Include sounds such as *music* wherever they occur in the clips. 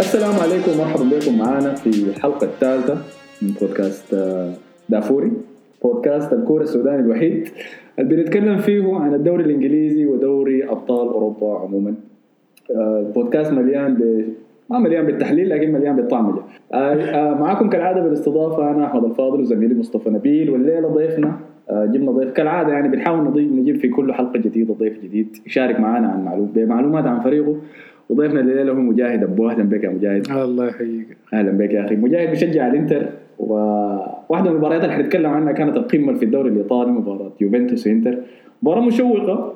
السلام عليكم ومرحبا بكم معنا في الحلقة الثالثة من بودكاست آه، دافوري. بودكاست الكورة السوداني الوحيد. اللي بنتكلم فيه عن الدوري الإنجليزي ودوري أبطال أوروبا عموما. آه، البودكاست مليان ب ما مليان بالتحليل لكن مليان بالطعمجة آه، معكم كالعادة بالاستضافة أنا أحمد الفاضل وزميلي مصطفى نبيل والليلة ضيفنا جبنا ضيف كالعادة يعني بنحاول نجيب في كل حلقة جديدة ضيف جديد يشارك معنا عن معلوم بمعلومات عن فريقه. وضيفنا الليلة هو مجاهد أبو أهلا بك يا مجاهد. الله يحييك. أهلا بك يا أخي. مجاهد بيشجع الإنتر وواحده من المباريات اللي حنتكلم عنها كانت القمة في الدوري الإيطالي مباراة يوفنتوس وانتر مباراة مشوقة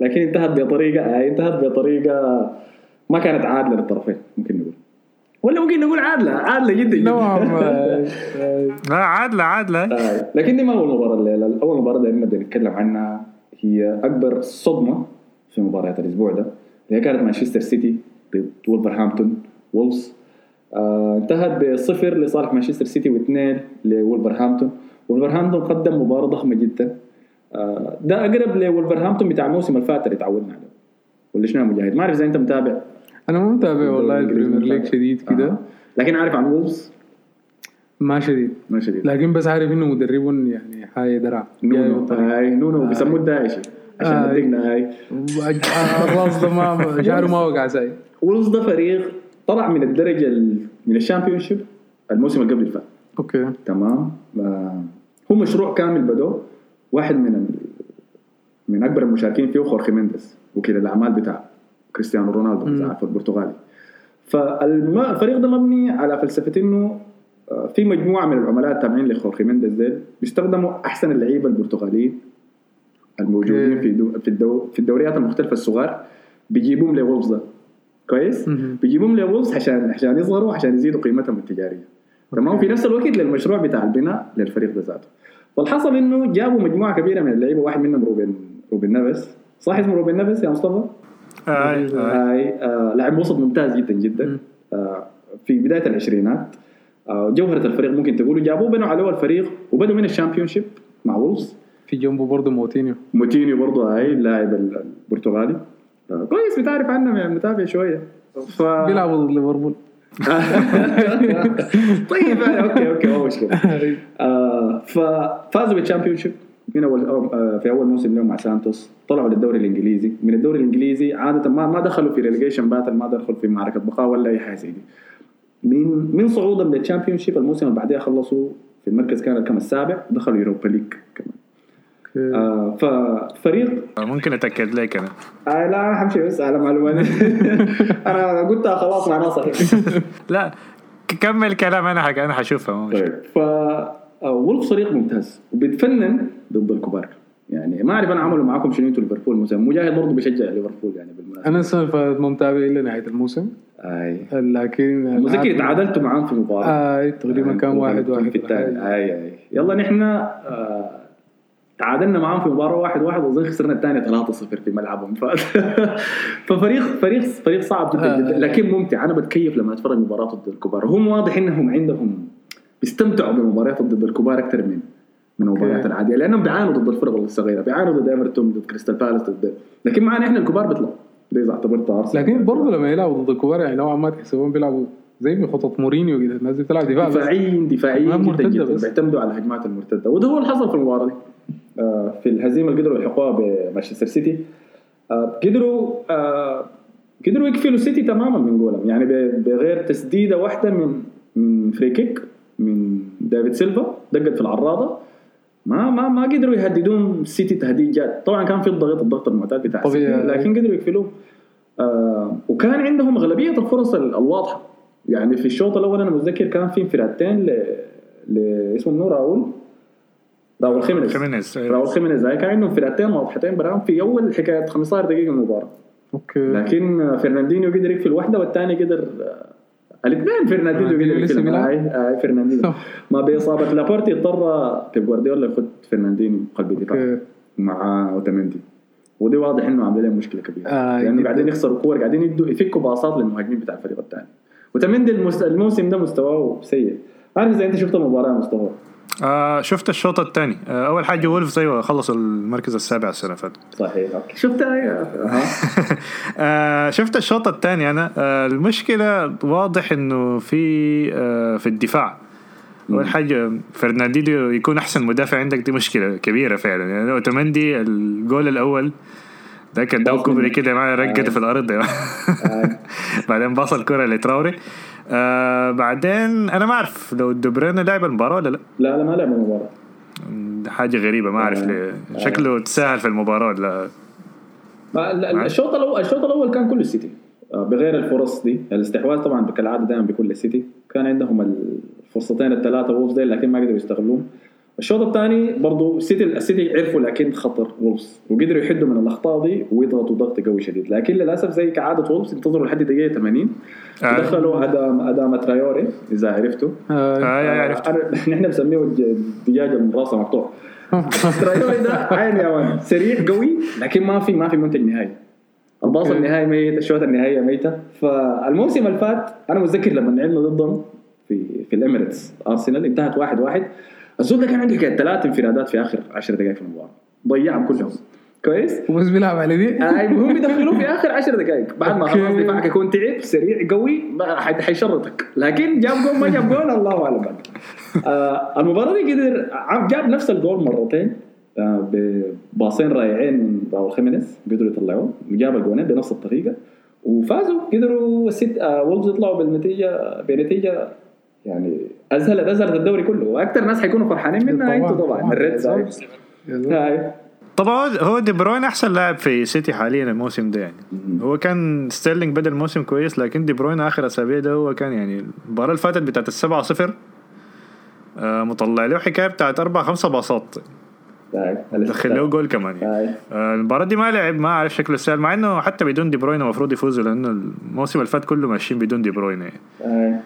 لكن انتهت بطريقة آه، انتهت بطريقة ما كانت عادلة للطرفين ممكن نقول. ولا ممكن نقول عادلة عادلة جدا جدا. لا *laughs* عادلة عادلة. آه، لكن دي ما اول مباراه الليلة. أول مباراة اللي نبدا نتكلم عنها هي أكبر صدمة في مباريات الأسبوع ده. اللي هي كانت مانشستر سيتي ضد ولفرهامبتون وولفز آه انتهت بصفر لصالح مانشستر سيتي واثنين لولفرهامبتون ولفرهامبتون قدم مباراة ضخمة جدا. آه ده أقرب لولفرهامبتون بتاع الموسم اللي فات اللي تعودنا عليه. ولا شنو مجاهد؟ ما أعرف إذا أنت متابع. أنا ما متابع والله ال Premier League. شديد كده. آه. لكن عارف عن وولفز ما شديد. ما شديد. لكن بس عارف إنه مدربهم يعني هاي درع. نونو. هاي نونو. بيسموه الداعشي. عشان آه. هاي. الراس ده ما *laughs* شعره ما وقع زي. وولفز ده فريق طلع من الدرجة ال- من ال Championship الموسم اللي قبل اللي فات. أوكي. تمام. آه، هو مشروع كامل بدو واحد من ال... من أكبر المشاركين فيه خورخي مينديز وكيل الأعمال بتاع كريستيانو رونالدو. بتاع البرتغالي. فالفريق ده مبني على فلسفة إنه آه، في مجموعة من العملاء التابعين لخورخي مينديز ديل بيستخدموا أحسن اللعيبة البرتغاليين الموجودين. في دو في, الدو في الدوريات المختلفة الصغار بيجيبوهم لولفز ده كويس؟ بيجيبوهم لولفز عشان عشان يظهروا عشان يزيدوا قيمتهم التجارية تمام. في نفس الوقت للمشروع بتاع البناء للفريق ده ذاته فالحصل إنه جابوا مجموعة كبيرة من اللعيبة واحد منهم روبن روبن نيفيز صح اسمه روبن نيفيز يا مصطفى؟ آي. هاي آه لاعب وسط ممتاز جدا جدا. آه في بداية العشرينات آه جوهرة الفريق ممكن تقولوا جابوه بنوا عليه الفريق وبدوا من ال Championship مع وولفز في جنبه برضه موتينيو. موتينيو برضه هاي اللاعب البرتغالي. آه كويس بتعرف عنه يعني متابع شوية. ف... بيلعبوا ضد ليفربول. *laughs* طيب أوكي أوكي ما مشكلة. *laughs* آه ففازوا بال Championship من أول آه في أول موسم لهم مع سانتوس. طلعوا للدوري الإنجليزي. من الدوري الإنجليزي عادة ما ما دخلوا في relegation battle ما دخلوا في معركة بقاء ولا أي حاجة زي دي. من من صعودهم لل Championship الموسم اللي بعدها خلصوا في المركز كان كم السابع دخلوا يوروبا ليج كمان. آه ففريق ممكن أتأكد لك أنا. آه لا أنا حمشي بس على معلومات *laughs* أنا قلتها خلاص معناها صحيح *laughs* لا كمل كلام أنا حاجة أنا حشوفها. طيب ف آه، وولف فريق ممتاز وبيتفنن ضد الكبار يعني ما أعرف أنا عملوا معاكم شنو أنتوا ليفربول مثلا مجاهد برضه بيشجع ليفربول يعني بالمناسبة. أنا ما متابع الا نهاية الموسم. أي. لكن متذكر تعادلتوا معاهم في مباراة. آه تقريبا كان واحد واحد. في الثاني أي أي. يلا نحن آه تعادلنا معاهم في مباراة واحد واحد واظن خسرنا الثانية 3-0 في ملعبهم. ف... *laughs* ففريق فريق فريق صعب جدا آه. جدا لكن ممتع. أنا بتكيف لما أتفرج مباراة ضد الكبار. هم واضح إنهم عندهم بيستمتعوا بمباريات ضد الكبار أكثر من من المباريات. العادية لأنهم بيعانوا ضد الفرق الصغيرة بيعانوا ضد إيفرتون ضد كريستال بالاس ضد لكن معنا إحنا الكبار بيطلعوا. ده إذا اعتبرت أرسنال. لكن برضه لما يلعبوا ضد الكبار يعني نوعا ما تحسبهم بيلعبوا زي في خطط مورينيو كده الناس دي بتلعب دفاع دفاعيين دفاعيين جدا جدا. بيعتمدوا على الهجمات المرتدة. وده هو اللي حصل في المباراة دي. في الهزيمة اللي قدروا يلحقوها بمانشستر سيتي. آه، قدروا آه، قدروا يقفلوا السيتي تماما من جولهم يعني بغير تسديدة واحدة من من free kick من دافيد سيلفا دقت في العارضة. ما ما ما قدروا يهددون السيتي تهديد جاد. طبعا كان في الضغط الضغط المعتاد بتاع. السيتي لكن قدروا يقفلوه. آه وكان عندهم أغلبية الفرص ال- الواضحة. يعني في الشوط الأول أنا متذكر كان في انفرادتين ل ل اسمه منو راؤول راؤول خيمينيز. خيمينيز راؤول خيمينيز. هاي كان عندهم انفرادتين واضحتين براهم في أول حكاية 15 دقيقة من المباراه أوكي. لكن فرناندينيو قدر يقفل واحدة والثاني قدر آه، الإثنين فرناندينيو قدر بيلعب؟ هاي فرناندينيو. ما بإصابة لابورتي اضطر بيب جوارديولا ياخذ فرناندينيو قلب الدفاع مع أوتاميندي. ودي واضح إنه عامل لهم مشكلة كبيرة. آه، لأنه. قاعدين يخسروا كور قاعدين يدوا يفكوا باصات للمهاجمين بتاع الفريق الثاني. وتمندي الموسم ده مستواه سيء. عارف إذا أنت شفت المباراة مصطفى آه شفت الشوط الثاني. آه أول حاجة وولفز أيوه خلصوا المركز السابع السنة فاتت. صحيح. يا أها. *laughs* آه شفت الشوط الثاني أنا. آه المشكلة واضح إنه في آه في الدفاع. أول حاجة فرناندينيو يكون أحسن مدافع عندك دي مشكلة كبيرة فعلا. يعني اوتومندي الجول الأول ده كان داو كوبري. كده معاه رقته آه. في الأرض. آه. *laughs* بعدين باص الكره لتراوري. آه بعدين أنا ما أعرف لو دي بروينا لعب المباراة ولا لا. لا لا ما لعب المباراة. ده حاجة غريبة ما أعرف آه. ليه. شكله تساهل في المباراة ولا؟ ما- لا- الشوط الأول الشوط الأول كان كله السيتي. آه، بغير الفرص دي. الاستحواذ طبعا كالعاده دائما بيكون للسيتي كان عندهم الفرصتين الثلاثة وولفز ديل لكن ما قدروا يستغلوهم. الشوط الثاني برضه السيتي السيتي عرفوا لكن خطر وولفز وقدروا يحدوا من الأخطاء دي ويضغطوا ضغط قوي شديد لكن للأسف زي كعادة وولفز انتظروا لحد دقيقة 80 آه. دخلوا ادام أدام ترايوري إذا عرفته آه. آه عرفت أنا *laughs* نحن بنسميه الدجاجه من راسها مقطوع *laughs* ترايوري ده عين يا man سريع قوي لكن ما في ما في منتج نهائي الباص. النهائي ميت الشوتة النهائية ميتة فالموسم اللي فات أنا متذكر لما لعبنا ضدهم في في الإميريتس أرسنال انتهت واحد واحد الزول ده كان عنده حكاية ثلاث انفرادات في آخر 10 دقائق في المباراة. ضيعهم كلهم. كويس؟ وبس بيلعب على دي؟ آه، هم بيدخلوه في آخر 10 دقائق بعد ما خلاص. دفاعك يكون تعب سريع قوي حيشرطك. لكن جاب جول ما جاب جول الله أعلم بعد. آه المباراة دي قدر جاب نفس الجول مرتين. آه بباصين رائعين من راول خيمينيز قدروا يطلعوه. جاب الجولين بنفس الطريقة. وفازوا قدروا الست آه وولفز يطلعوا بالنتيجه بنتيجة يعني ازهلت ازهلت الدوري كله. وأكثر ناس حيكونوا فرحانين منها أنتوا طبعا. ال Red Sides يا زول. هاي طبعا هو دي بروين أحسن لاعب في سيتي حاليا الموسم ده يعني. هو كان ستيرلينج بدا الموسم كويس لكن دي بروين آخر أسابيع ده هو كان يعني المباراة اللي فاتت بتاعت السبعة صفر آه مطلع له حكاية بتاعت أربع خمسة باصات. دخل له جول كمان يعني. هاي آه المباراة دي ما لعب ما اعرف شكله السهل مع إنه حتى بدون دي بروين المفروض يفوزوا لأنه الموسم اللي فات كله ماشيين بدون دي بروين يعني.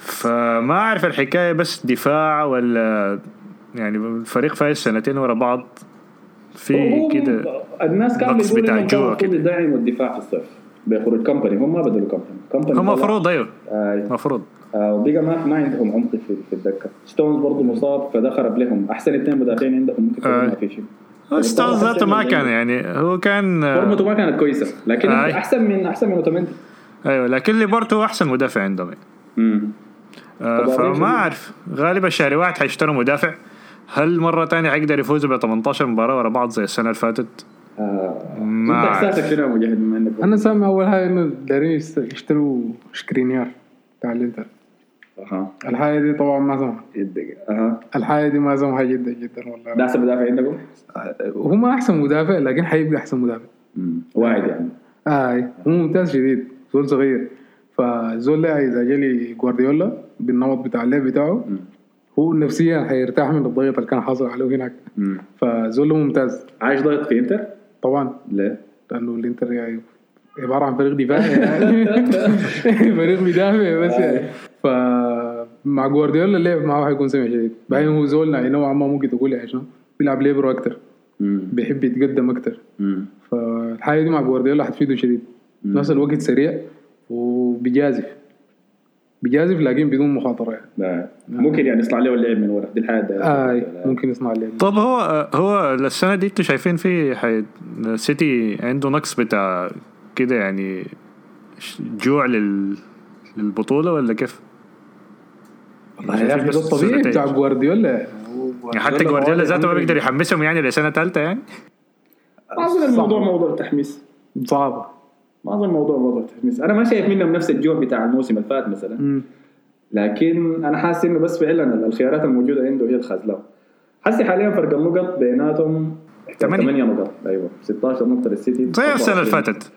فما أعرف الحكاية بس دفاع ولا يعني الفريق فايز سنتين ورا بعض في كده الناس كانوا بيقولوا بتاع جوا المفروض كده. يدعموا الدفاع في الصيف بيخرج كمباني هم ما بدلوا كمباني كمباني هم. المفروض أيوه. آه. المفروض. آه وبقى ما ما عندهم عمق في, في الدكة. ستونز برضه مصاب فده خرب لهم أحسن اثنين مدافعين عندهم ممكن آه. ما في شيء. هو ستونز ذاته ما كان يعني هو كان آه، فورمته ما كانت كويسة. لكن آه. أحسن من أحسن من أوتاميندي أيوه لكن لابورت هو أحسن مدافع عندهم. امم آه، فما شديد. أعرف غالبا شهر واحد حيشتروا مدافع هل مرة تانية حيقدر يفوزوا ب 18 مباراة ورا بعض زي السنة اللي فاتت؟ آه. ما أنت أعرف. أحساسك شنو مجاهد بما انك أنا سامع أول حاجة إنه دايرين يست- يشتروا شكرينيار بتاع الإنتر أها الحاجة دي طبعا ما سامعها يدق أها الحاجة دي ما سامعها جدا جدا ده والله أحسن مدافع عندكم؟ هو ما أحسن مدافع لكن حيبقى أحسن مدافع مم. واعد يعني اي هو ممتاز شديد زول صغير فزول ده إذا جالي جوارديولا بالنمط بتاع اللعب بتاعه مم. هو نفسيا حيرتاح من الضغط اللي كان حاصل عليه هناك. فزول ممتاز. عايش ضغط في انتر؟ طبعا. ليه؟ لأنه الانتر يعني عبارة عن فريق دفاعي يعني. *laughs* فريق بيدافع بس يعني. فمع جوارديولا اللعب معه حيكون سمع شديد. بعدين هو زول يعني نوعا ما ممكن تقول يعني شنو؟ بيلعب ليبرو أكتر. بيحب يتقدم أكتر. فالحاجة دي مع جوارديولا حتفيده شديد. نفس الوقت سريع وبيجازف بيجازف لكن بدون مخاطرة. يعني. ممكن يعني يصنع له اللعب من ورا؟ دي الحاجة ده آه ممكن يصنع اللعب طب هو هو السنة دي أنتوا شايفين في حي... سيتي عنده نقص بتاع كده يعني جوع لل... للبطولة ولا كيف؟ والله يا أخي ده الطبيعي بتاع جوارديولا. يعني حتى جوارديولا ذاته ما بيقدر يحمسهم يعني لسنة ثالثة يعني؟ أظن الموضوع موضوع تحميس صعبه ما أظن الموضوع موضوع تحميس أنا ما شايف منهم نفس الجوع بتاع الموسم اللي فات مثلا. مم. لكن أنا حاسس إنه بس فعلا الخيارات الموجودة عنده هي الخازلة حاسس حاليا فرق النقط بيناتهم تمانية. 8 نقط. أيوه. 16 نقطة للسيتي. زي السنة اللي 24. فاتت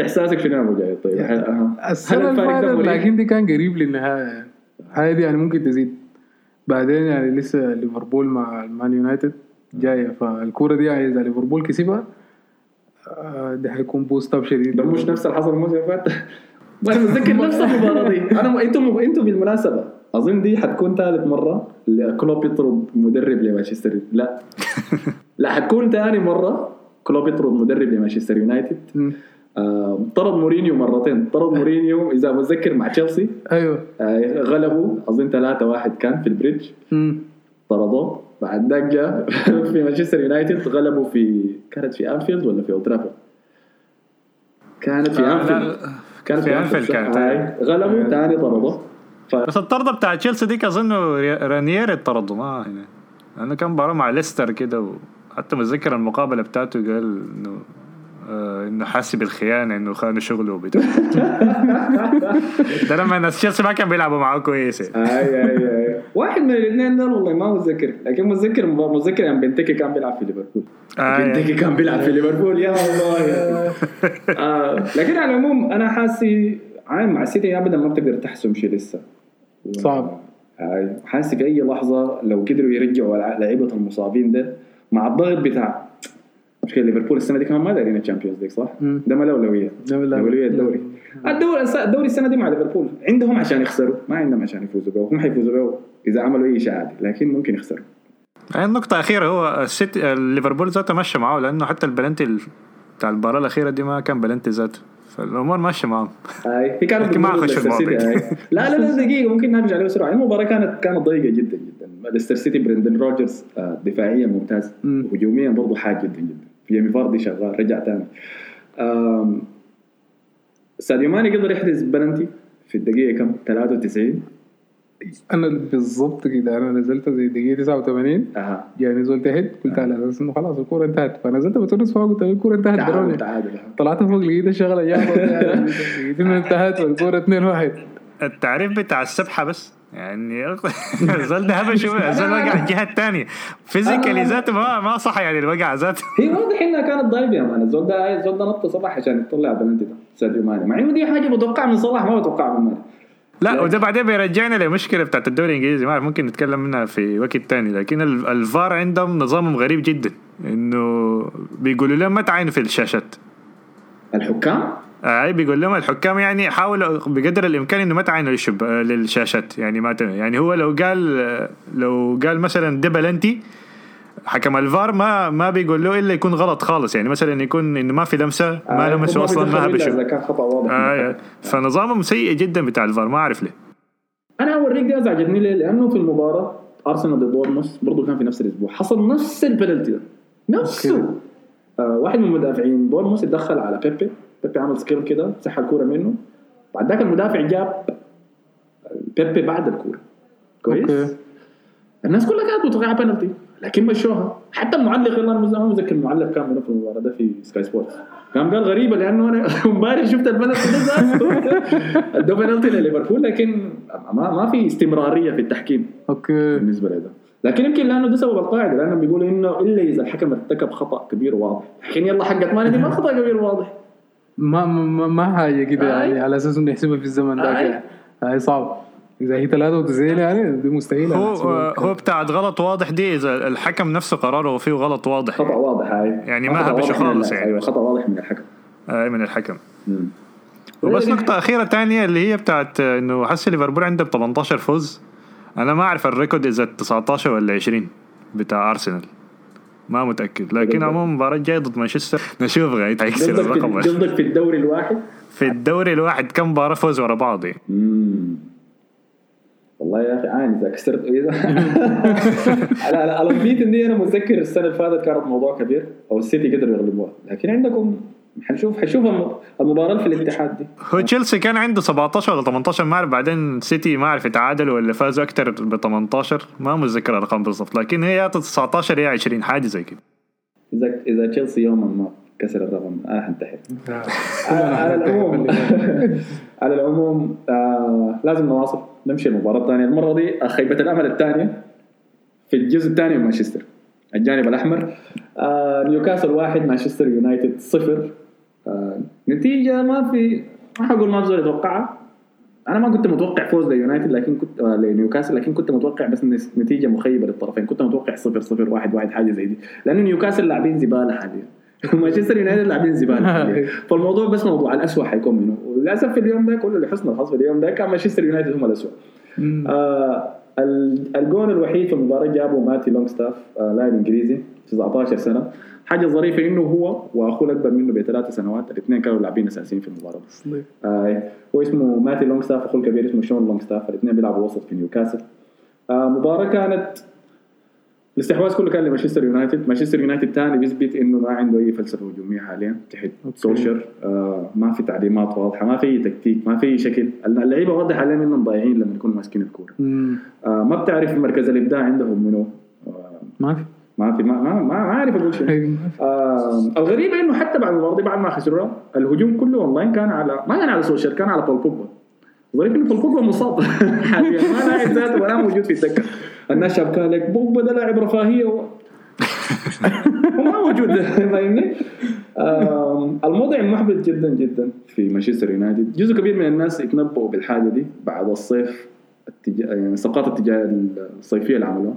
إحساسك شنو يا مجاهد طيب؟ السنة اللي فاتت؟ لكن دي كان قريب للنهايه دي يعني ممكن تزيد. بعدين يعني لسه ليفربول مع المان يونايتد جاية فالكورة دي يعني اذا ليفربول كسبها آه، دي حيكون boost up شديد. ده مش نفس اللي حصل الموسم اللي فات؟ *laughs* وأنا متذكر *laughs* نفس المباراة دي. أنا أنتم أنتم بالمناسبة أظن دي حتكون ثالث مرة اللي كلوب يطرد مدرب لمانشستر لا. *laughs* لا حتكون ثاني مرة كلوب يطرد مدرب لمانشستر يونايتد. آه، طرد مورينيو مرتين. طرد مورينيو إذا متذكر مع تشيلسي. أيوه. آه، غلبوا أظن 3 1 كان في البريدج. طردوه. بعد ذاك جاء *laughs* في مانشستر يونايتد غلبوا في كانت في أنفيلد ولا في أولد ترافورد؟ كانت في آه، أنفيلد كانت في أنفيلد صح؟ كانت. هاي. غلبوا ثاني طردوه ف- بس الطرده بتاع تشيلسي ديك أظن رانييري طرده ما هنا لأنه كان مباراة مع ليستر كده وحتى متذكر المقابلة بتاعته قال إنه آه إنه حاسس بالخيانه إنه خانوا شغله وبتاع *laughs* ده لما الناس تشيلسي ما كان بيلعبوا معاه كويس يعني. أي أي أي واحد من الاثنين دول والله ما متذكر لكن متذكر متذكر يعني بنتكي كان بيلعب في ليفربول آه، بنتكي كان بيلعب في ليفربول يا الله يا. *laughs* آه لكن على العموم أنا حاسي عين مع السيتي ابدا ما بتقدر تحسم شيء لسه صعب. حاسس في أي لحظة لو قدروا يرجعوا لع- لعيبة المصابين ده مع الضغط بتاع مشكلة ليفربول السنة دي كمان ما دايرين ال Champions League صح؟ ده ما له اولويه ده لا- اولويه الدوري. الدوري الدوري السنة دي مع ليفربول عندهم عشان يخسروا ما عندهم عشان يفوزوا به هم حيفوزوا به إذا عملوا أي شيء عادي لكن ممكن يخسروا. يعني النقطة الأخيرة هو السيتي ليفربول ذاته مشى معاه لأنه حتى البلنتي ال- بتاع المباراة الأخيرة دي ما كان بلنتي ذاته فالأمور ماشية معاهم. هاي هي كانت ما هاي. لا لا لا دقيقة ممكن نرجع عليه بسرعة. المباراة كانت كانت ضيقة جدا جدا. ليستر سيتي برندن روجرز آه، دفاعيا ممتاز مم. وهجوميا برضه حاد جدا جدا. جيمي فاردي شغال رجع ثاني ساديو ماني قدر يحرز بلنتي في الدقيقة كم؟ 93 أنا بالضبط كده أنا نزلت زي دقيقة 89 أها. يعني نزلت هيد قلت على أساس إنه خلاص الكورة انتهت. فنزلت بتونس فوق قلت الكورة انتهت تعادل تعادل طلعت فوق لقيت الشغلة جابت *laughs* لقيت انه انتهت والكورة 2 1 التعريف بتاع السبحة بس. يعني الزول *laughs* ده هبش الزول *laughs* وقع الجهة الثانية physically ذاته ما ما صح يعني الوقع ذاته. هي واضح إنها كانت dive يا man الزول ده الزول ده نط سباحة عشان يطلع بلنتي ده. ساديو ماني مع إنه دي حاجة بتوقع من صلاح ما بتوقع من ماني لا وده بعدين بيرجعنا لمشكلة بتاعت الدوري الإنجليزي. ما ممكن نتكلم منها في وقت تاني. لكن ال- الفار عندهم نظامهم غريب جدا. إنه بيقولوا لهم ما تعاينوا في الشاشات. الحكام؟ أي بيقول لهم الحكام يعني حاولوا بقدر الإمكان إنه ما تعاينوا للشب... للشاشات. يعني ما. يعني هو لو قال لو قال مثلا ده بلنتي حكم الفار ما ما بيقول له إلا يكون غلط خالص. يعني مثلا يكون إنه ما في لمسة ما آه، لمسه أصلا ما إلا إذا بيشوف كان خطأ واضح. آه فنظامهم سيء جدا بتاع الفار ما أعرف ليه. أنا اوريك دي ازعجتني ليه؟ لأنه في المباراة ارسنال ضد بورنموث برضه كان في نفس الأسبوع حصل نفس البلنتي ده. نفسه. آه واحد من مدافعين بورنموث اتدخل على بيبي. بيبي عمل skill كده سحب الكوره منه. بعد ذاك المدافع جاب بيبي بعد الكورة. كويس؟ okay. الناس كلها كانت متوقعة بنالتي لكن مشوها حتى المعلق والله أنا ما متذكر المعلق كان منو في المباراة ده في سكاي سبورتس قام قال غريبة لأنه أنا *laughs* امبارح شفت البنالتي ده ادوا بنالتي *laughs* لليفربول لكن ما ما في استمرارية في التحكيم okay. بالنسبة لده لكن يمكن لأنه ده سبب القاعدة لانهم بيقولوا إنه إلا إذا الحكم ارتكب خطأ كبير وواضح. لكن يلا حقت ماني دي ما خطأ كبير واضح ما ما, ما حاجة كده. يعني على أساس إنه يحسبها في الزمن ده. هاي صعب. إذا هي 93 يعني دي مستحيل هو. هو بتاعت غلط واضح دي إذا الحكم نفسه قراره فيه غلط واضح. خطأ واضح هاي يعني ما هبشه واضح من خالص ال- يعني. أيوه خطأ واضح من الحكم. آه من الحكم. مم. وبس نقطة أخيرة تانية اللي هي بتاعت إنه حس ليفربول عنده ب 18 فوز. أنا ما أعرف ال record إذا 19 ولا 20 بتاع أرسنال. ما متأكد. لكن عموما المباراة الجاية ضد مانشستر. نشوف غاية هيكسر الرقم. قصدك في الدوري الواحد؟ في الدوري الواحد كم مباراة فوز ورا بعض؟ يعني. والله يا أخي عاني إذا كسرت اذا على على ال unbeaten دي أنا متذكر السنة اللي فاتت كانت موضوع كبير أو السيتي قدروا يغلبوها. لكن عندكم حنشوف حنشوف الم- المباراة في الاتحاد دي. هو تشيلسي كان عنده 17 ولا 18 ما أعرف بعدين سيتي ما أعرف تعادلوا ولا فازوا أكثر ب 18 ما متذكر الأرقام بالضبط لكن هي يا 19 يا 20 حاجة زي كده. اذا إذا تشيلسي يوما ما كسر الرقم أنا حنتحر. *laughs* آه. على على العموم *laughs* على العموم آه لازم نواصل. نمشي المباراه الثانية المرة دي خيبة الأمل الثانية. في الجزء الثاني من مانشستر. الجانب الأحمر. آه نيوكاسل واحد مانشستر يونايتد صفر. آه نتيجة ما في ما حقول ما بزول يتوقعها. أنا ما كنت متوقع فوز ليونايتد لكن كنت آه لنيوكاسل لكن كنت متوقع بس نتيجة مخيبة للطرفين. كنت متوقع صفر صفر واحد واحد حاجة زي دي. لأنه نيوكاسل لاعبين زبالة حاليا. *laughs* ومانشستر يونايتد لاعبين زبالة حاليا. *laughs* فالموضوع بس موضوع الاسوء حيكون منه. وللأسف في اليوم ده كله لحسن الحظ في اليوم ده كان مانشستر يونايتد هم الاسوء. آه ال- الجون الوحيد في المباراة جابه ماتي لونغستاف آه لاعب إنجليزي 19 سنة. حاجة ظريفة إنه هو وأخوه الأكبر منه بثلاث سنوات الاثنين كانوا لاعبين أساسيين في المباراة. دي. آه هو اسمه ماتي لونغستاف أخوه الكبير اسمه شون لونغستاف الاثنين بيلعبوا وسط في نيوكاسل. آه مباراة كانت الاستحواذ كله كان لمانشستر يونايتد. مانشستر يونايتد ثاني بيثبت إنه ما عنده أي فلسفة هجومية حاليا تحت. سولشر آه ما في تعليمات واضحة ما في تكتيك ما في شكل. اللعيبة واضح عليهم إنهم ضايعين لما يكونوا ماسكين الكورة. آه ما بتعرف مركز الإبداع عندهم منو. آه ما في. ما في ما ما, ما, عارف أقول شنو في. آه الغريب إنه حتى بعد المباراه دي بعد ما خسروا الهجوم كله اونلاين كان على ما كان على سولشر كان على بول بوجبا الغريب إنه بول بوجبا مصاب. *laughs* حاليا ما لاعب ذاته ولا موجود في الدكه الناس شابكه لك بوجبا ده لاعب رفاهية و... *laughs* هو ما موجود فاهمني؟ آم، الوضع محبط جدا جدا في مانشستر يونايتد جزء كبير من الناس يتنبؤوا بالحاجة دي بعد الصيف. التجا... يعني الصفقات التجاه الصيفية اللي عملوها.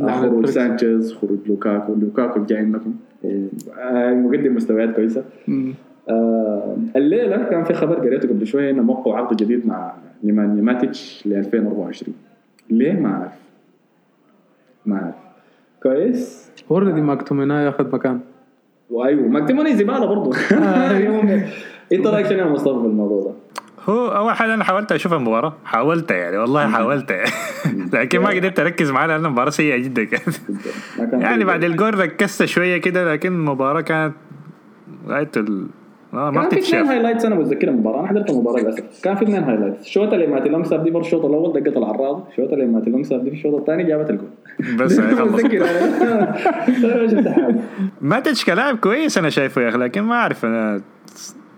آه، خروج سانشيز خروج لوكاكو لوكاكو جاي عندكم. آه، مقدم مستويات كويسة. آه، الليلة كان في خبر قريته قبل شوية إنه وقعوا عقد جديد مع نيمانيا ماتيتش ل 2024 ليه؟ ما أعرف. ما أعرف. كويس. already ماكتوميناي اخذ مكان. وأيوه ماكتوميناي زبالة برضه *laughs* إنت رأيك شنو يا مصطفى في الموضوع ده؟ هو أول حاجة أنا حاولت أشوف المباراة حاولت يعني والله حاولت. يعني *laughs* لكن ما قدرت أركز معاها لأن المباراة سيئة جدا كانت. *laughs* يعني بعد الجول ركزت شوية كده لكن المباراة كانت غايه ال ما كان في اثنين highlights أنا بتذكر المباراة. أنا حضرت المباراة للأسف. كان في اثنين highlights الشوط اللي ماتي لونج دي برضه الشوط الأول دقت العارضة. الشوط اللي ماتي لونج دي في الشوط الثاني جابت الجول بس. بتذكر أنا ماتش كلاعب كويس أنا شايفه يا أخي لكن ما أعرف أنا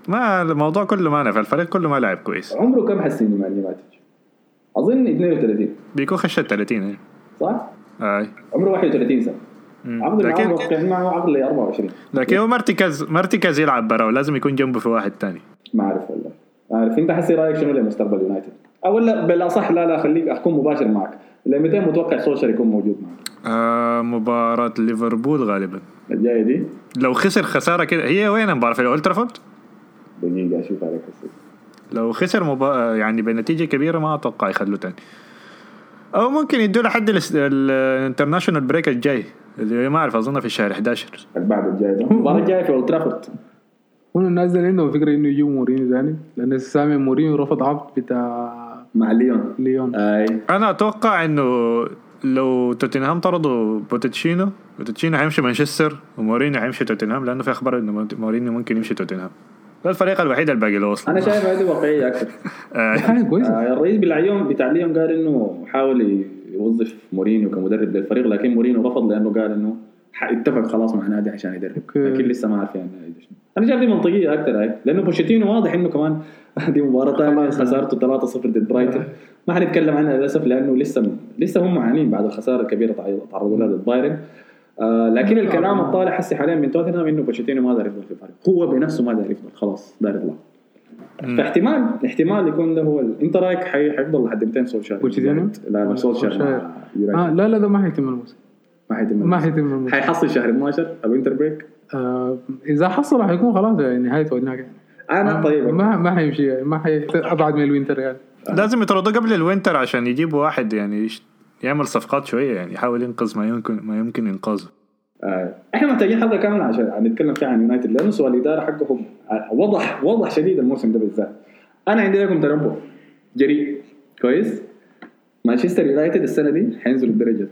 ما الموضوع كله ما نفع الفريق كله ما لعب كويس. عمره كم حسيني مع ماتيتش؟ أظن 32 بيكون خش ال 30 يعني. صح؟ أي. عمره 31 سنة. عقد معاه لكن معه عقد ل 24 لكن هو مرتكز مرتكز يلعب برا ولازم يكون جنبه في واحد تاني. ما أعرف والله. عارف أنت حسي رأيك شنو لمستقبل يونايتد؟ أو لا بالأصح لا لا خليك اكون مباشر معك. ل 200 متوقع سولشر يكون موجود معك؟ آه مباراة ليفربول غالبا. الجاية دي؟ لو خسر خسارة كده هي وين المباراة في اولد ترافورد؟ دقيقه أشوف عليك هسه لو خسر مبا... يعني بنتيجة كبيرة ما أتوقع يخلوه تاني. أو ممكن يدوا لحد ال international break الجاي. اللي ما أعرف أظن في الشهر 11 اللي بعد الجاي ده. *laughs* المباراه الجايه في اولد ترافورد هنا الناس دي عندهم فكره إنه يجيبوا مورينيو ثاني. لأن سامع مورينيو رفض عقد بتاع مع ليون. ليون. أي. أنا أتوقع إنه لو توتنهام طردوا بوتشيتينو بوتشيتينو هيمشي مانشستر ومورينيو هيمشي توتنهام لأنه في أخبار إنه مورينيو ممكن يمشي توتنهام. ده الفريق الوحيد الباقي له أصلا. أنا شايف هذه واقعية أكثر. آه، حاجة كويسه آه، الرئيس بتاع ليون بتاع ليون قال إنه حاول يوظف مورينيو كمدرب للفريق لكن مورينيو رفض لأنه قال إنه ح- اتفق خلاص مع نادي عشان يدرب. لكن لسه ما عارف يعني. أنا شايف دي منطقية أكثر هاي لأنه بوشيتينو واضح إنه كمان *laughs* دي مباراة ثانية. خسارته 3-0 ضد برايتون. ما حنتكلم عنها للأسف لأنه لسه لسه هم معانين بعد الخسارة الكبيرة تعرضوا لها ضد بايرن. آه لكن الكلام الطالع حسي حاليا من توتنهام إنه بوشيتينو ما دار يفضل في الفريق. هو بنفسه ما دار يفضل خلاص دار يطلع. فاحتمال احتمال يكون ده هو ال... أنت رأيك حي... حيفضل لحد 200 سولشار بوتشيتينو؟ لا لا سولشاير. آه لا لا ده ما حيتم الموسم. ما حيتم ما حيتم الموسم. حيحصل شهر 12 ال winter break؟ آه إذا حصل حيكون خلاص يعني نهايته هناك يعني. أنا طيب. ما ما حيمشي يعني ما حي أبعد من ال winter يعني. لازم يطردوه قبل ال winter عشان يجيبوا واحد يعني يعمل صفقات شوية يعني يحاول ينقذ ما يمكن ما يمكن إنقاذه. آه. إحنا محتاجين حلقه كامله عشان نتكلم فيها عن يونايتد لأنه سؤال الإدارة حقهم آه، وضح وضح شديد الموسم ده بالذات. أنا عندي لكم تنبؤ جريء كويس. مانشستر يونايتد السنة دي حينزلوا الدرجة.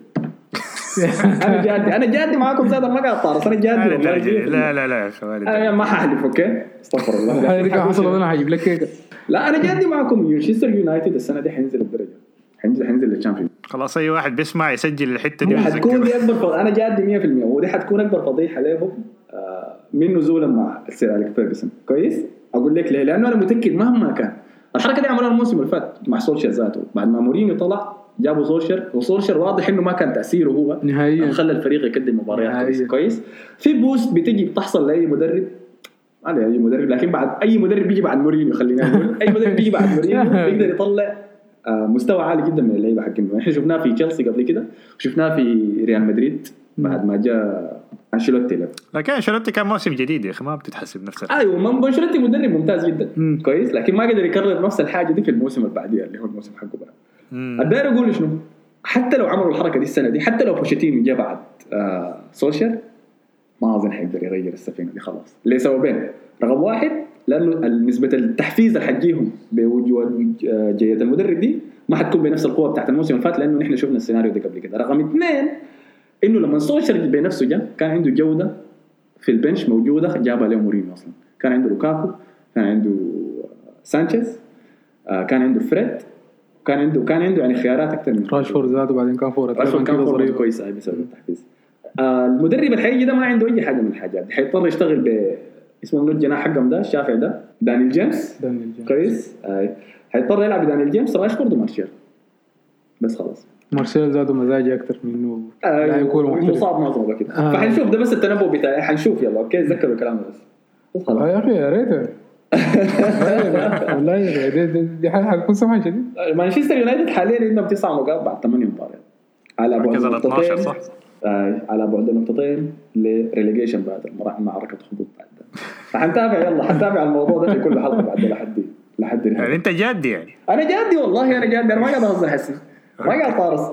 *laughs* أنا جادي أنا جادي معاكم ذاته ما قاعد طارس أنا جادي لا لا لا لا يا أخي والد. أنا ما ححلف أوكي؟ استغفر الله. كان حصل أنا حجيب لك كيكة. لا أنا جادي معاكم. مانشستر يونايتد السنة دي حينزل الدرجة. حينزل حينزل لل Championship خلاص أي واحد بيسمع يسجل الحتة دي حتكون دي أكبر فض... أنا جادي 100% ودي حتكون أكبر فضيحة لهم آه، من نزولا مع السير أليك فيرجسون. كويس؟ أقول لك ليه؟ لأنه أنا متأكد مهما كان. الحركة دي عملوها الموسم اللي فات مع سولشر ذاته. بعد ما مورينيو طلع جابوا سولشر وسولشر واضح إنه ما كان تأثيره هو. نهائيا. خلى الفريق يقدم مباريات. كويس. كويس؟ في boost بتجي بتحصل لأي مدرب. ما أدري أي مدرب لكن بعد أي مدرب بيجي بعد مورينيو خلينا نقول. أي مدرب بيجي بعد مورينيو *laughs* بيقدر يطلع مستوى عالي جدا من اللعيبة حقنا إحنا شفناه في تشيلسي قبل كده وشفناه في ريال مدريد بعد ما جاء انشيلوتي لعب لكن انشيلوتي كان موسم جديد يا أخي ما بتتحسب نفس. أيوه ما انشيلوتي مدرب ممتاز جدا. مم. كويس لكن ما قدر يكرر نفس الحاجة دي في الموسم اللي بعديه اللي هو الموسم حقه بعد مم. الداير أقول شنو؟ حتى لو عملوا الحركة دي السنة دي حتى لو بوشيتينو جاء بعد آه سولشر ما أظن حيقدر يغير السفينة دي خلاص. لسببين رقم واحد لأنه نسبه التحفيز اللي حتجيهم بوجود جية المدرب دي ما حتكون بنفس القوة بتاعت الموسم اللي فات لأنه نحن شفنا السيناريو ده قبل كده. رقم اثنين إنه لما سولشر بنفسه جاء كان عنده جودة في ال bench موجودة جابها له مورينيو أصلا. كان عنده لوكاكو كان عنده سانشيز آه، كان عنده فريد كان عنده كان عنده يعني خيارات أكثر من راشفورد ذاته وبعدين كان فورة راشفورد كان ظريف كويسه هاي بسبب التحفيز. آه، المدرب اللي حيجي ده ما عنده أي حاجة من الحاجات دي. حيضطر يشتغل ب اسمه منو الجناح حقهم ده؟ الشافع ده؟ دانيال جيمس؟ دانيال جيمس. كويس. آه. حيضطر يلعب بدانيال جيمس راشفورد ومارشال بس خلاص. مارسيال ذاته مزاجي أكثر منه آه، لا يكون محترف. مصاب معظمه كده. آه. فحنشوف. ده بس التنبؤ بتاعي. حنشوف. يلا أوكي؟ تذكروا الكلام ده بس. بس آه خلاص يا أخي يا ريت. والله يا دي, دي, دي حاجة حتكون سمعة شديد مانشستر يونايتد حاليا عندهم تسع نقاط بعد ثمانية مباريات على مركز ال 12 نقطتين صح؟ على بعد نقطتين لريليجيشن بعد معركة هبوط بعد. فحنتابع يلا حنتابع الموضوع ده في كل حلقة بعد لحد لحد يعني. انت جاد يعني. أنا جادي والله أنا جادي. أنا ما قاعد أهزر حسي ما قاعد طارس.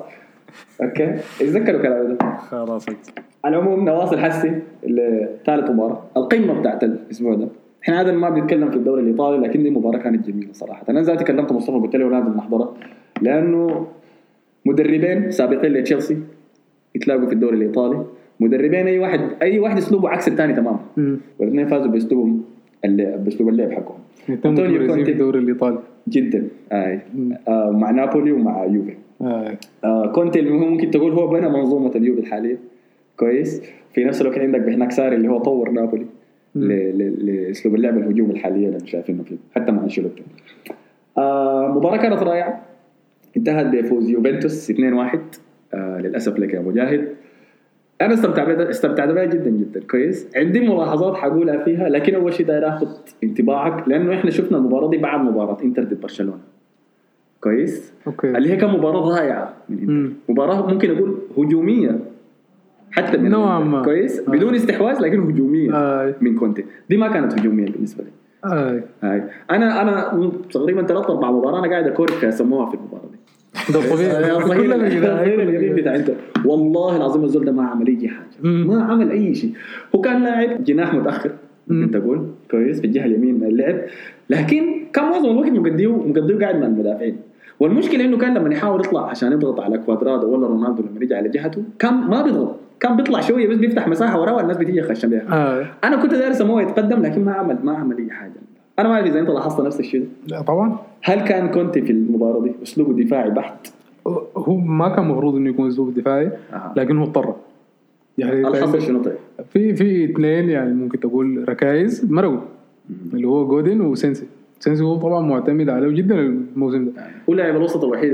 okay؟ اتذكروا كلامي ده. خلاص على العموم نواصل حسي اللي ثالث مباراة. القمة بتاعت الأسبوع ده. إحنا عادة ما بنتكلم في الدوري الإيطالي لكن دي مباراة كانت جميلة صراحة. أنا ذاتي كلمت مصطفى قلت له لازم نحضرها لأنه مدربين سابقين لتشيلسي. يتلاقوا في الدوري الإيطالي. مدربين أي واحد أي واحد أسلوبه عكس الثاني تماما. والاثنين فازوا بأسلوبهم اللعب بأسلوب اللعب حقهم. في كونتي. الدوري الإيطالي. جدا. آه. آه مع نابولي ومع يوفي. آه. آه كونتي اللي هو ممكن تقول هو بنى منظومة اليوفي الحالية. كويس. في نفس الوقت عندك بهناك ساري اللي هو طور نابولي ل- ل- لأسلوب اللعب الهجومي الحالية اللي شايفينه فيه حتى مع أنشيلوتي. آه مباراة كانت رائعة. انتهت بفوز يوفنتوس 2-1 آه للأسف لك يا مجاهد. أنا استمتعت استمتعت بها جدا جدا. كويس. عندي ملاحظات حقولها فيها لكن أول شيء داير آخذ انطباعك لأنه إحنا شفنا المباراة دي بعد مباراة إنتر ضد برشلونة. كويس؟ okay. اللي هي كان مباراة ضائعه من إنتر. مباراة ممكن أقول هجومية. حتى من نوعاً. ما. كويس؟ آه. بدون استحواذ لكن هجومية آه. من كونتي. دي ما كانت هجومية بالنسبة لي. آه. هاي أنا أنا تقريبا ثلاث أربع مباراة أنا قاعد اكورك يسموها في المباراة دي. ده طبيعي. انتر والله العظيم الزول ده ما عمل أي حاجة. ما عمل أي شيء. هو كان لاعب جناح متأخر ممكن تقول. كويس في الجهة اليمين من اللعب لكن كان معظم الوقت مقضيه مقضيه قاعد مع المدافعين. والمشكلة إنه كان لما يحاول يطلع عشان يضغط على كوادرادو ولا رونالدو لما يجي على جهته كان ما بيضغط. كان بيطلع شوية بس بيفتح مساحة وراه والناس بتيجي يخشم بها آه. أنا كنت داير اسموه يتقدم لكن ما عمل ما عمل أي حاجة. أنا ما اعرف إذا أنت لاحظت نفس الشيء. لا طبعا هل كان كونتي في المباراة دي أسلوبه دفاعي بحت هو ما كان المفروض إنه يكون اسلوب دفاعي. لكن هو اضطر يعني الحظ شنو طيب؟ في في اثنين يعني ممكن تقول ركائز مرقوا اللي هو جودن وسينسي سينسي هو طبعا معتمد عليه جدا الموسم ده هو لاعب الوسط الوحيد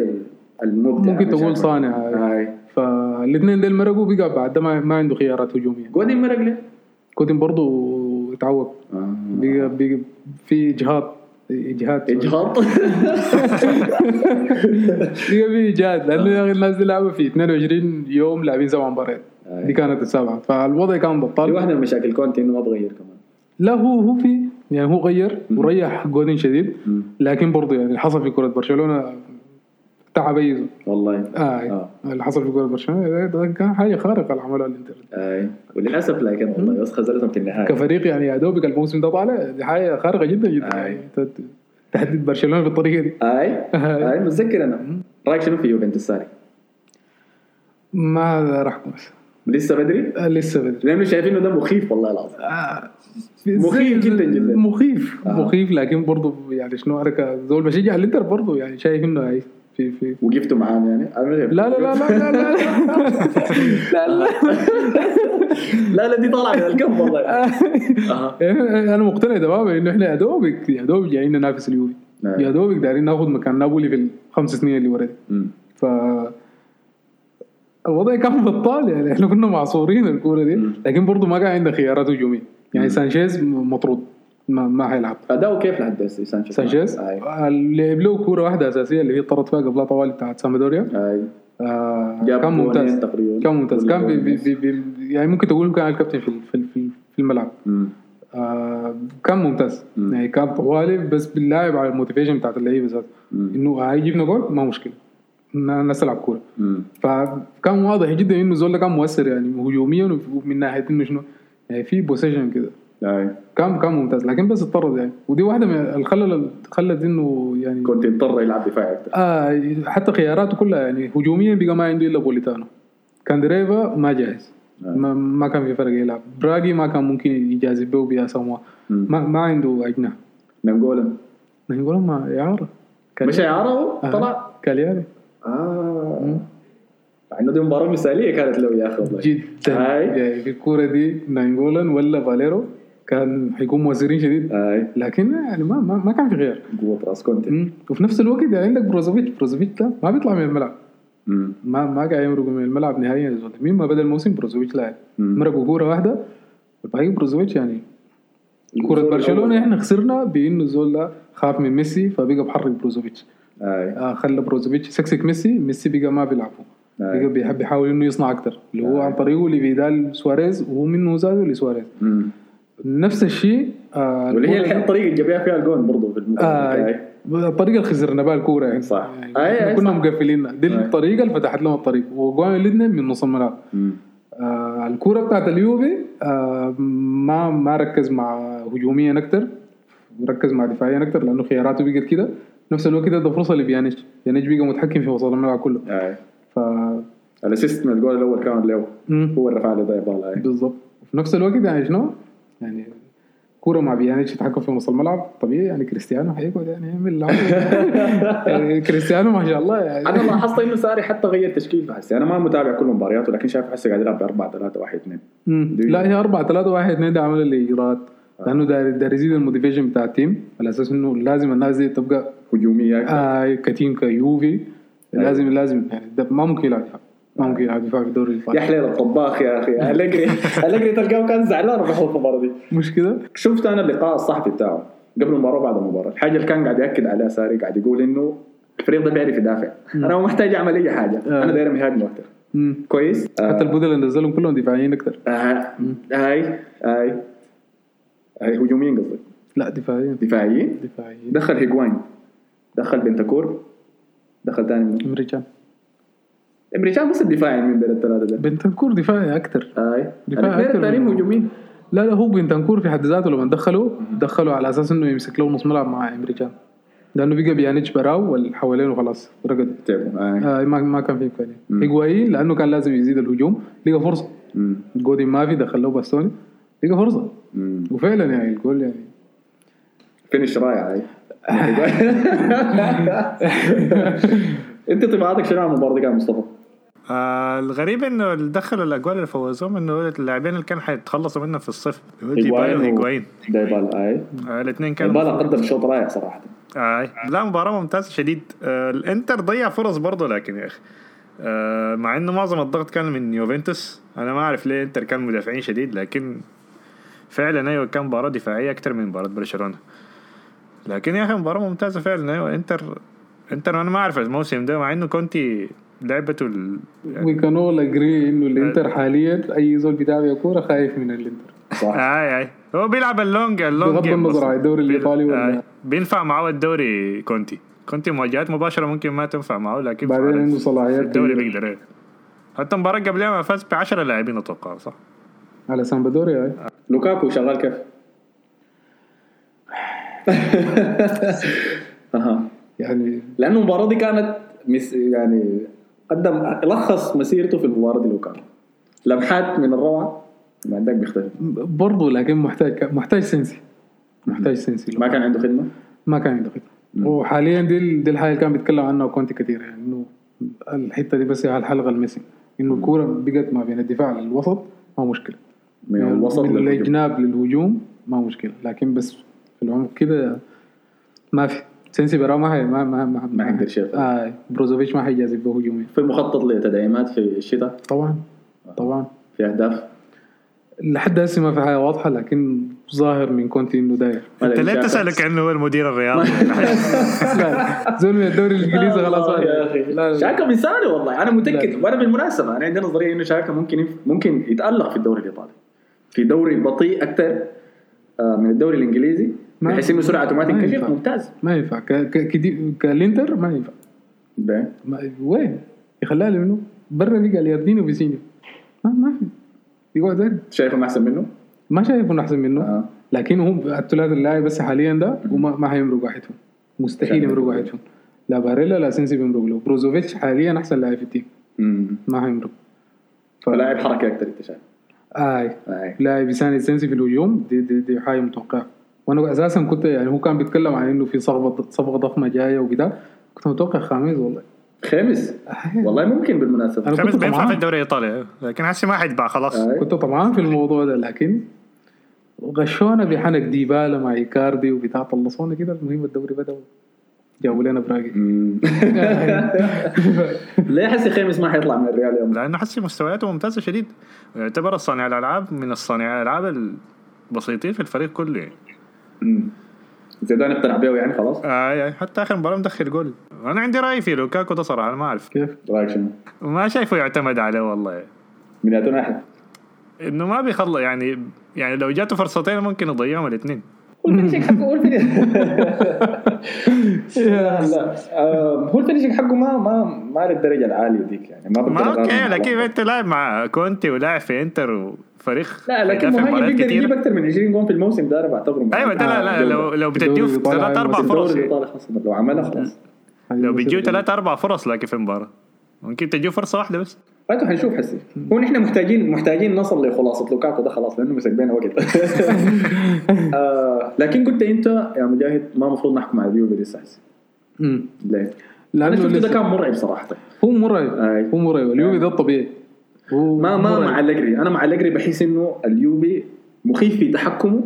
المبدع ممكن أنا تقول. صانع فالاثنين دول مرقوا بقى بعد ما, ما عنده خيارات هجومية جودين مرق ليه؟ كوتين برضه اتعوق بقى بقى في إجهاض. اجهاد إجهاض؟ بقى في اجهاد لأنه الناس دي لعبوا في 22 يوم لاعبين سبع مباريات. دي كانت السابعه فالوضع كان دي بطال واحدة من مشاكل كونتي إنه ما بغير كمان. لا هو هو في يعني هو غير وريح جودين شديد. لكن برضه يعني اللي حصل في كرة برشلونة تعب ايزو والله. آه, آه. اللي حصل في كره برشلونة كان حاجة خارقة اللي عملوها الإنتر. اي وللأسف لكن والله. بس خذلتهم في النهايه كفريق يعني يا دوبك الموسم ده طالع دي حاجة خارقة جدا جدا. آه. يعني ت- تهدد برشلونة بالطريقة دي. اي آه. اي متذكر أنا. رايك شنو في يوفنتوس ساري؟ ما راح لسه بدري؟ آه، لسه بدري. لأنه شايفين إنه ده مخيف والله العظيم. آه، مخيف جداً جداً. مخيف. آه. مخيف لكن برضه يعني شنو أنا كزول بشجع الإنتر برضه يعني شايف إنه في في وقفتوا معاهم يعني. لا لا لا لا لا لا *laughs* لا. لا لا. لا دي طالعة من الكم والله. *laughs* أنا مقتنع تماما إنه إحنا يا دوبك يا دوبك جايين ننافس اليوفي. نعم. يا دوبك دايرين ناخذ مكان نابولي في الخمس سنين اللي ورا. ف الوضع كان بطال يعني. إحنا كنا معصورين الكورة دي. لكن برضه ما كان عندنا خيارات هجومية. يعني سانشيز مطرود. ما ما حيلعب. أداؤه كيف لحد هسه؟ سانشيز؟ سانشيز؟ لعب له كورة واحدة أساسية اللي هي طرد فيها قبلها طوالي بتاعت سامبدوريا. أي. آه كان ممتاز. تقريباً. كان ممتاز. كان بي بي بي بي يعني ممكن تقول كان الكابتن في في في, الملعب. آه كان ممتاز. مم. يعني كان طوالي بس باللاعب على ال motivation بتاعت اللعيبة ذاته مم. إنه هيجيبنا جول ما مشكلة. الناس تلعب كورة. فكان واضح جدا إنه زول كان مؤثر يعني هجوميا ومن ناحية إنه شنو؟ يعني في position كده. أي. كان كان ممتاز. لكن بس انطرد يعني. ودي واحدة من الخلل خلت إنه يعني كنت يضطر يلعب دفاعي أكثر آه حتى خياراته كلها يعني. هجوميا بقى ما عنده إلا بوليتانو كان دريفا ما جاهز. ما, ما كان في فرق يلعب. براغي ما كان ممكن يجازف به بيا مم. ما, ما عنده أجنحة. ناينجولان نقول ما اعاره مش اعاره هو آه. طلع؟ كالياري. آه. مع إنه دي مباراة مثالية كانت له يا أخي والله جدا. هاي. يعني في الكورة دي ناينجولان ولا فاليرو. كان حيكون مؤثرين شديد. أي. لكن يعني ما ما, ما كان في غير. قوة راس كونتي. وفي نفس الوقت يعني عندك بروزوفيتش. بروزوفيتش ده ما بيطلع من الملعب. مم. ما ما قاعد يمرق من الملعب نهائيا. يا زول. مين ما بدا الموسم بروزوفيتش لاعب. مرقوا كورة واحدة. الباقي بروزوفيتش يعني كرة برشلونة. إحنا خسرنا بإنه الزول ده خاف من ميسي فبقى بحرك بروزوفيتش. آه خلى بروزوفيتش سكسك ميسي. ميسي بقى ما بيلعبه. بقى بيحب يحاول إنه يصنع أكتر. اللي هو عن طريقه لفيدال سواريز وهو منه زاده لسواريز. نفس الشيء آه واللي هي الحين الطريقة اللي جاب فيها الجون برضه في آه. الطريقة اللي خسرنا بها الكورة يعني صح. يعني إحنا أي كنا صح. مقفلينها دي. الطريقة اللي فتحت لهم الطريق وجوان الاثنين من نص الملعب. آه الكورة بتاعت اليوفي آه ما ما ركز مع هجوميا أكتر ركز مع دفاعيا أكتر لأنه خياراته بقت كده نفس الوقت ده فرصة لبيانيتش بيانيتش بقى متحكم في وسط الملعب كله أي ف ال assist من الجول الأول كان له. هو اللي رفع له ده بالضبط وفي نفس الوقت يعني شنو؟ يعني كورة مع بيانيتش يتحكم في نص الملعب؟ طبيعي يعني كريستيانو حيقعد يعني يعمل. *laughs* يعني كريستيانو ما شاء الله يعني. أنا لاحظت إنه ساري حتى غير تشكيل هسه أنا ما متابع كل مبارياته لكن شايف هسه قاعد يلعب ب 4 3 1 2 مم. لا هي 4 3 1 2 ده عمل الاجراءات لأنه داير داير يزيد ال motivation بتاع ال team على أساس إنه لازم الناس دي تبقى هجومية. أكثر. آه ك team كيوفي. لازم لازم يعني ده ما ممكن يلعب. ممكن يلعب دفاع في الدوري يا الايطالي حليل الطباخ يا أخي. الجري *laughs* الجري تلقاه كان زعلان راح المباراة دي. مش كده؟ شفت أنا اللقاء الصحفي بتاعه قبل المباراة وبعد المباراة. الحاجة اللي كان قاعد يأكد عليها ساري قاعد يقول إنه الفريق ده بيعرف يدافع. أنا ما محتاج أعمل أي حاجة. آه. أنا داير مهاجم أكثر. كويس؟ حتى البودل اللي نزلهم كلهم دفاعيين أكثر آه. هاي هاي. هاي هجوميين قصدي لا دفاعيين. دفاعيين؟ دفاعيين. دخل هيجواين دخل بنتاكور. دخل ثاني من امريكان امريكان بس الدفاعي من بين الثلاثة ده بنتنكور دفاعي أكثر هاي دفاع الاثنين أكتر الثانيين من- هجوميين. لا لا هو بنتنكور في حد ذاته لما دخله دخله على أساس إنه يمسك له نص ملعب مع إيمري كان. لأنه بقى بيانيتش براو واللي حوالينه خلاص رقد. تعبوا هاي آه ما ما كان في إمكانية. هيجوايين لأنه كان لازم يزيد الهجوم لقى فرصة. مم. جودين ما في دخل له باستوني لقى فرصة. مم. وفعلا يعني الجول يعني. finish رائع *laughs* *laughs* انت طباعتك شنو عن المباراة دي كان مصطفى؟ آه الغريب إنه اللي دخل الاجوال اللي فوزوهم إنه اللاعبين اللي كانوا حيتخلصوا منهم في الصيف ديبالا وهيجواين دايبالا اي آه الاثنين كانوا دايبالا قدم شوط رائع صراحة. آه لا مباراة ممتازة شديد. آه الإنتر ضيع فرص برضه لكن يا أخي. آه مع إنه معظم الضغط كان من يوفنتوس. أنا ما أعرف ليه إنتر كان مدافعين شديد لكن فعلا أيوه كان مباراة دفاعية أكتر من مباراة برشلونة. لكن يا أخي مباراة ممتازة فعلا. أيوه إنتر إنتر أنا ما أعرف الموسم ده مع إنه كونتي لعبته ال... وي كان اول اجري إنه الإنتر حاليا أي زول بيتابع كورة خايف من الإنتر صح آي آي هو بيلعب ال long ال long بغض النظر. عن الدوري الإيطالي ولا-. بينفع معه الدوري كونتي كونتي مواجهات مباشرة ممكن ما تنفع معه لكن بعدين عنده صلاحيات الدوري. بيقدر إيه. حتى المباراة قبلها ما فاز ب 10 لاعبين أتوقع صح؟ على سامبدوريا هاي لوكاكو شغال كيف؟ *laughs* أها يعني لأنه المباراة دي كانت مس يعني قدم لخص مسيرته في المباراة دي لوكاكو لمحات من الروعة ما عندك بيختلف. برضه لكن محتاج محتاج سنسي محتاج سنسي ما كان عنده خدمة؟ ما كان عنده خطه وحاليا دي دي الحاجة اللي كان بيتكلم عنها كونتي كثير يعني إنه الحتة دي بس هي الحلقة الميسي إنه الكورة بقت ما بين الدفاع للوسط ما مشكلة. من يعني الوسط من للهجوم. الجناب للهجوم ما مشكلة. لكن بس في العمق كده ما في. سنسي برا ما هي ما ما ما, ما حيقدر شيء. آه. بروزوفيتش ما حيجازف به هجوميا في مخطط لتدعيمات في الشتاء؟ طبعا طبعا. في أهداف؟ لحد هسه ما في حاجة واضحة لكن ظاهر من كونتي انه داير أنت ليه. تسأله كأنه هو المدير الرياضي؟ *laughs* زول من الدوري الإنجليزي خلاص. الله يا أخي. شاكا مثالي والله. أنا متأكد. وأنا بالمناسبة أنا عندي نظرية إنه شاكا ممكن. ممكن يتألق في الدوري الإيطالي. في دوري بطيء أكثر من الدوري الإنجليزي. بحيث إنه ما تنكشف ينفع. ممتاز. ما ينفع. ك... ك... كدي... كالانتر ما ينفع. وين؟ يخليها لمنه برا بقى غاليارديني وفيسينو ما ما في. يقعد زي شايفهم أحسن منه؟ ما شايف انه أحسن منه. آه. لكن هم الثلاث اللاعب بس حاليا ده وما ما حيمرق واحد فيهم مستحيل يمرق يمرق. واحد فيهم لا باريلا لا سينسي بيمرق له. بروزوفيتش حاليا أحسن لاعب في ال team. ما حيمرق فلاعب حركة أكثر أنت شايف. اي آه. لاعب يساند سينسي في الهجوم دي, دي, دي حاجة متوقعة. وأنا أساسا كنت يعني هو كان بيتكلم عن إنه في صفقة صفقة ضخمة جاية وكده كنت متوقع خامس والله خامس. والله ممكن بالمناسبة أنا خامس بينفع. في الدوري الإيطالي لكن هسه ما حيتباع خلاص آه. كنت طمعان في الموضوع ده لكن غشونا بحنك ديبالا مع إيكاردي وبتاع طلصونا كده المهم الدوري بدأ جابوا لنا براقي. *laughs* ليه حسي خامس ما حيطلع من الريال يوم لأنه حسي مستوياته ممتازة شديد يعتبر الصانع الألعاب من الصانع الألعاب البسيطين في الفريق كله يعني. مم. زيدان اقتنع بيه يعني خلاص آه يعني حتى آخر مباراة مدخل جول أنا عندي رأي في لوكاكو ده صراحة أنا ما أعرف كيف؟ رأيك شنو؟ ما شايفه يعتمد عليه والله من ناحيه؟ إنه ما بيخلص يعني يعني لو جاته فرصتين ممكن يضيعهم الاثنين *laughs* هو ال finishing حقه هو ال finishing لا لا هو ال finishing حقه ما ما ما للدرجه العالية ديك يعني. ما ما أوكي لكن. أنت لاعب مع كونتي ولاعب في إنتر وفريق لا لكن مهاجم مباريات بيقدر كتير. يجيب أكثر من 20 جول في الموسم ده أنا بعتبره أيوه ده لا لا لو لو بتديه ثلاث أربع فرص. لو عملها خلاص. لو بيجيو ثلاث أربع فرص لكن في مباراه ممكن تجيو فرصة واحدة بس. فانتوا حنشوف حسي. هو نحن محتاجين محتاجين نصل لخلاصة لوكاكو ده خلاص لأنه مسك بينا وقت. *laughs* آه لكن قلت أنت يا مجاهد ما المفروض نحكم على اليوفي لسه حسي. ليه؟ لأنه شفت ده كان مرعب صراحة. هو مرعب. أي. هو مرعب. اليوفي ده الطبيعي ما ما. مع أليجري أنا مع أليجري بحس إنه اليوفي مخيف في تحكمه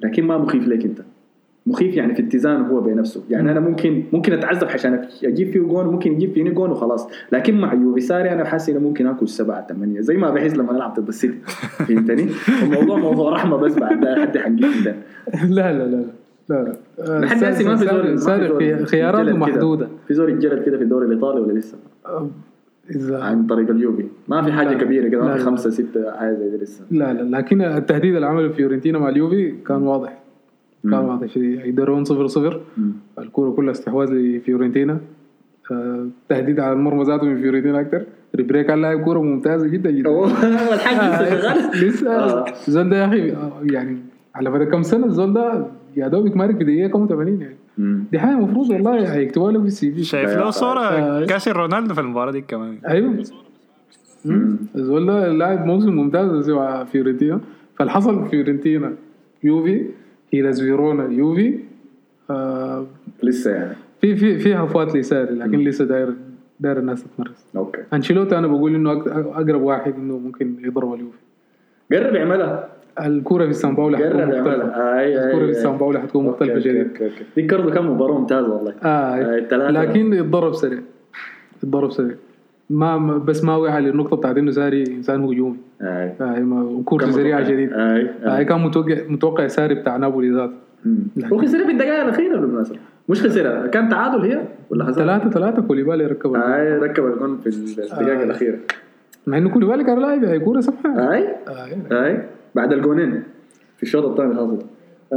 لكن ما مخيف لك أنت. مخيف يعني في اتزانه هو بنفسه يعني أنا ممكن ممكن أتعذب عشان أجيب فيه جون ممكن يجيب فيني جون وخلاص. لكن مع يوفي ساري أنا حاسس إنه ممكن آكل سبعة ثمانية زي ما بحس لما نلعب ضد السيتي. *laughs* فهمتني؟ الموضوع موضوع رحمة بس بعد ده حد حنجيب ده. لا لا لا لا. لا. لحد هسه ما في زول في- خياراته. محدودة. في زول يتجلد كده في الدوري الإيطالي ولا لسه؟ اذا عن طريق اليوفي. ما في حاجة لا. كبيرة كده ما لا، في لا. خمسة ستة حاجة زي لسه. لا لا. لكن التهديد اللي عمله فيورنتينا مع اليوفي كان واضح. كان مم. واضح شديد يدرون صفر صفر. الكورة كلها استحواذ لفيورنتينا آه، تهديد على المرمى ذاته من فيورنتينا أكثر ريبري كان لاعب كورة ممتازه جدا جدا هو الحاج لسه شغال لسه آه. الزول ده يا أخي آه، يعني على مدى كم سنة الزول ده يا دوبك مارك في دقيقة كم 80 يعني. دي حاجة المفروض والله هيكتبوها له في ال CV شايف له صورة آه. كاسر رونالدو في المباراة دي كمان أيوه. الزول ده لاعب موسم ممتاز مع فيورنتينا فالحصل فيورنتينا يوفي هيلاس فيرونا يوفي آه لسه يعني. في في في هفوات لساري لكن لسه داير داير الناس تتمرس. أوكي. أنشيلوتي أنا بقول إنه أقرب واحد إنه ممكن يضرب اليوفي. قرب يعملها. الكورة في سان باولو حتكون مختلفة. أي الكورة في سان باولو حتكون مختلفة أوكي. دي برضه كان مباراة ممتازة والله. آه آه،. لكن يتضرب سريع. يتضرب سريع. ما بس ما وعى للنقطه بتاعت إنه ساري إنسان هجومي. أي. ما كورته كان سريعة. شديد أي. اي كان متوقع متوقع ساري بتاع نابولي ذاته. خسرها في الدقائق الأخيرة بالمناسبه مش خسرها كان تعادل هي ولا خسرها؟ ثلاثة ثلاثة كوليبالي ركب. أي ركب الجون في الدقائق آه. الأخيرة. مع إنه كوليبالي كان لاعب هي كورة سمحة أي. آه أي. بعد الجونين في الشوط الثاني خلاص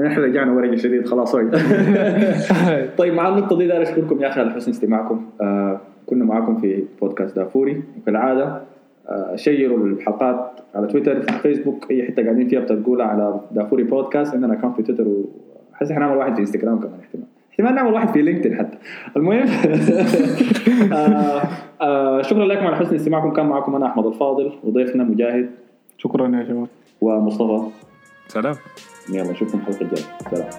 نحن رجعنا ورقة شديد خلاص *laughs* طيب مع النقطة دي داير أشكركم يا أخي على حسن استماعكم. آه كنا معاكم في بودكاست دافوري. وكالعادة آه شيروا الحلقات على تويتر في فيسبوك أي حتة قاعدين فيها بتلقونا على دافوري بودكاست. عندنا account في تويتر وحس حنعمل واحد في انستغرام كمان احتمال. احتمال نعمل واحد في لينكدين حتى. المهم *laughs* آه آه شكرا لكم على حسن استماعكم. كان معكم أنا أحمد الفاضل وضيفنا مجاهد. شكرا يا شباب ومصطفى. سلام. يلا نشوفكم الحلقة الجاية. سلام.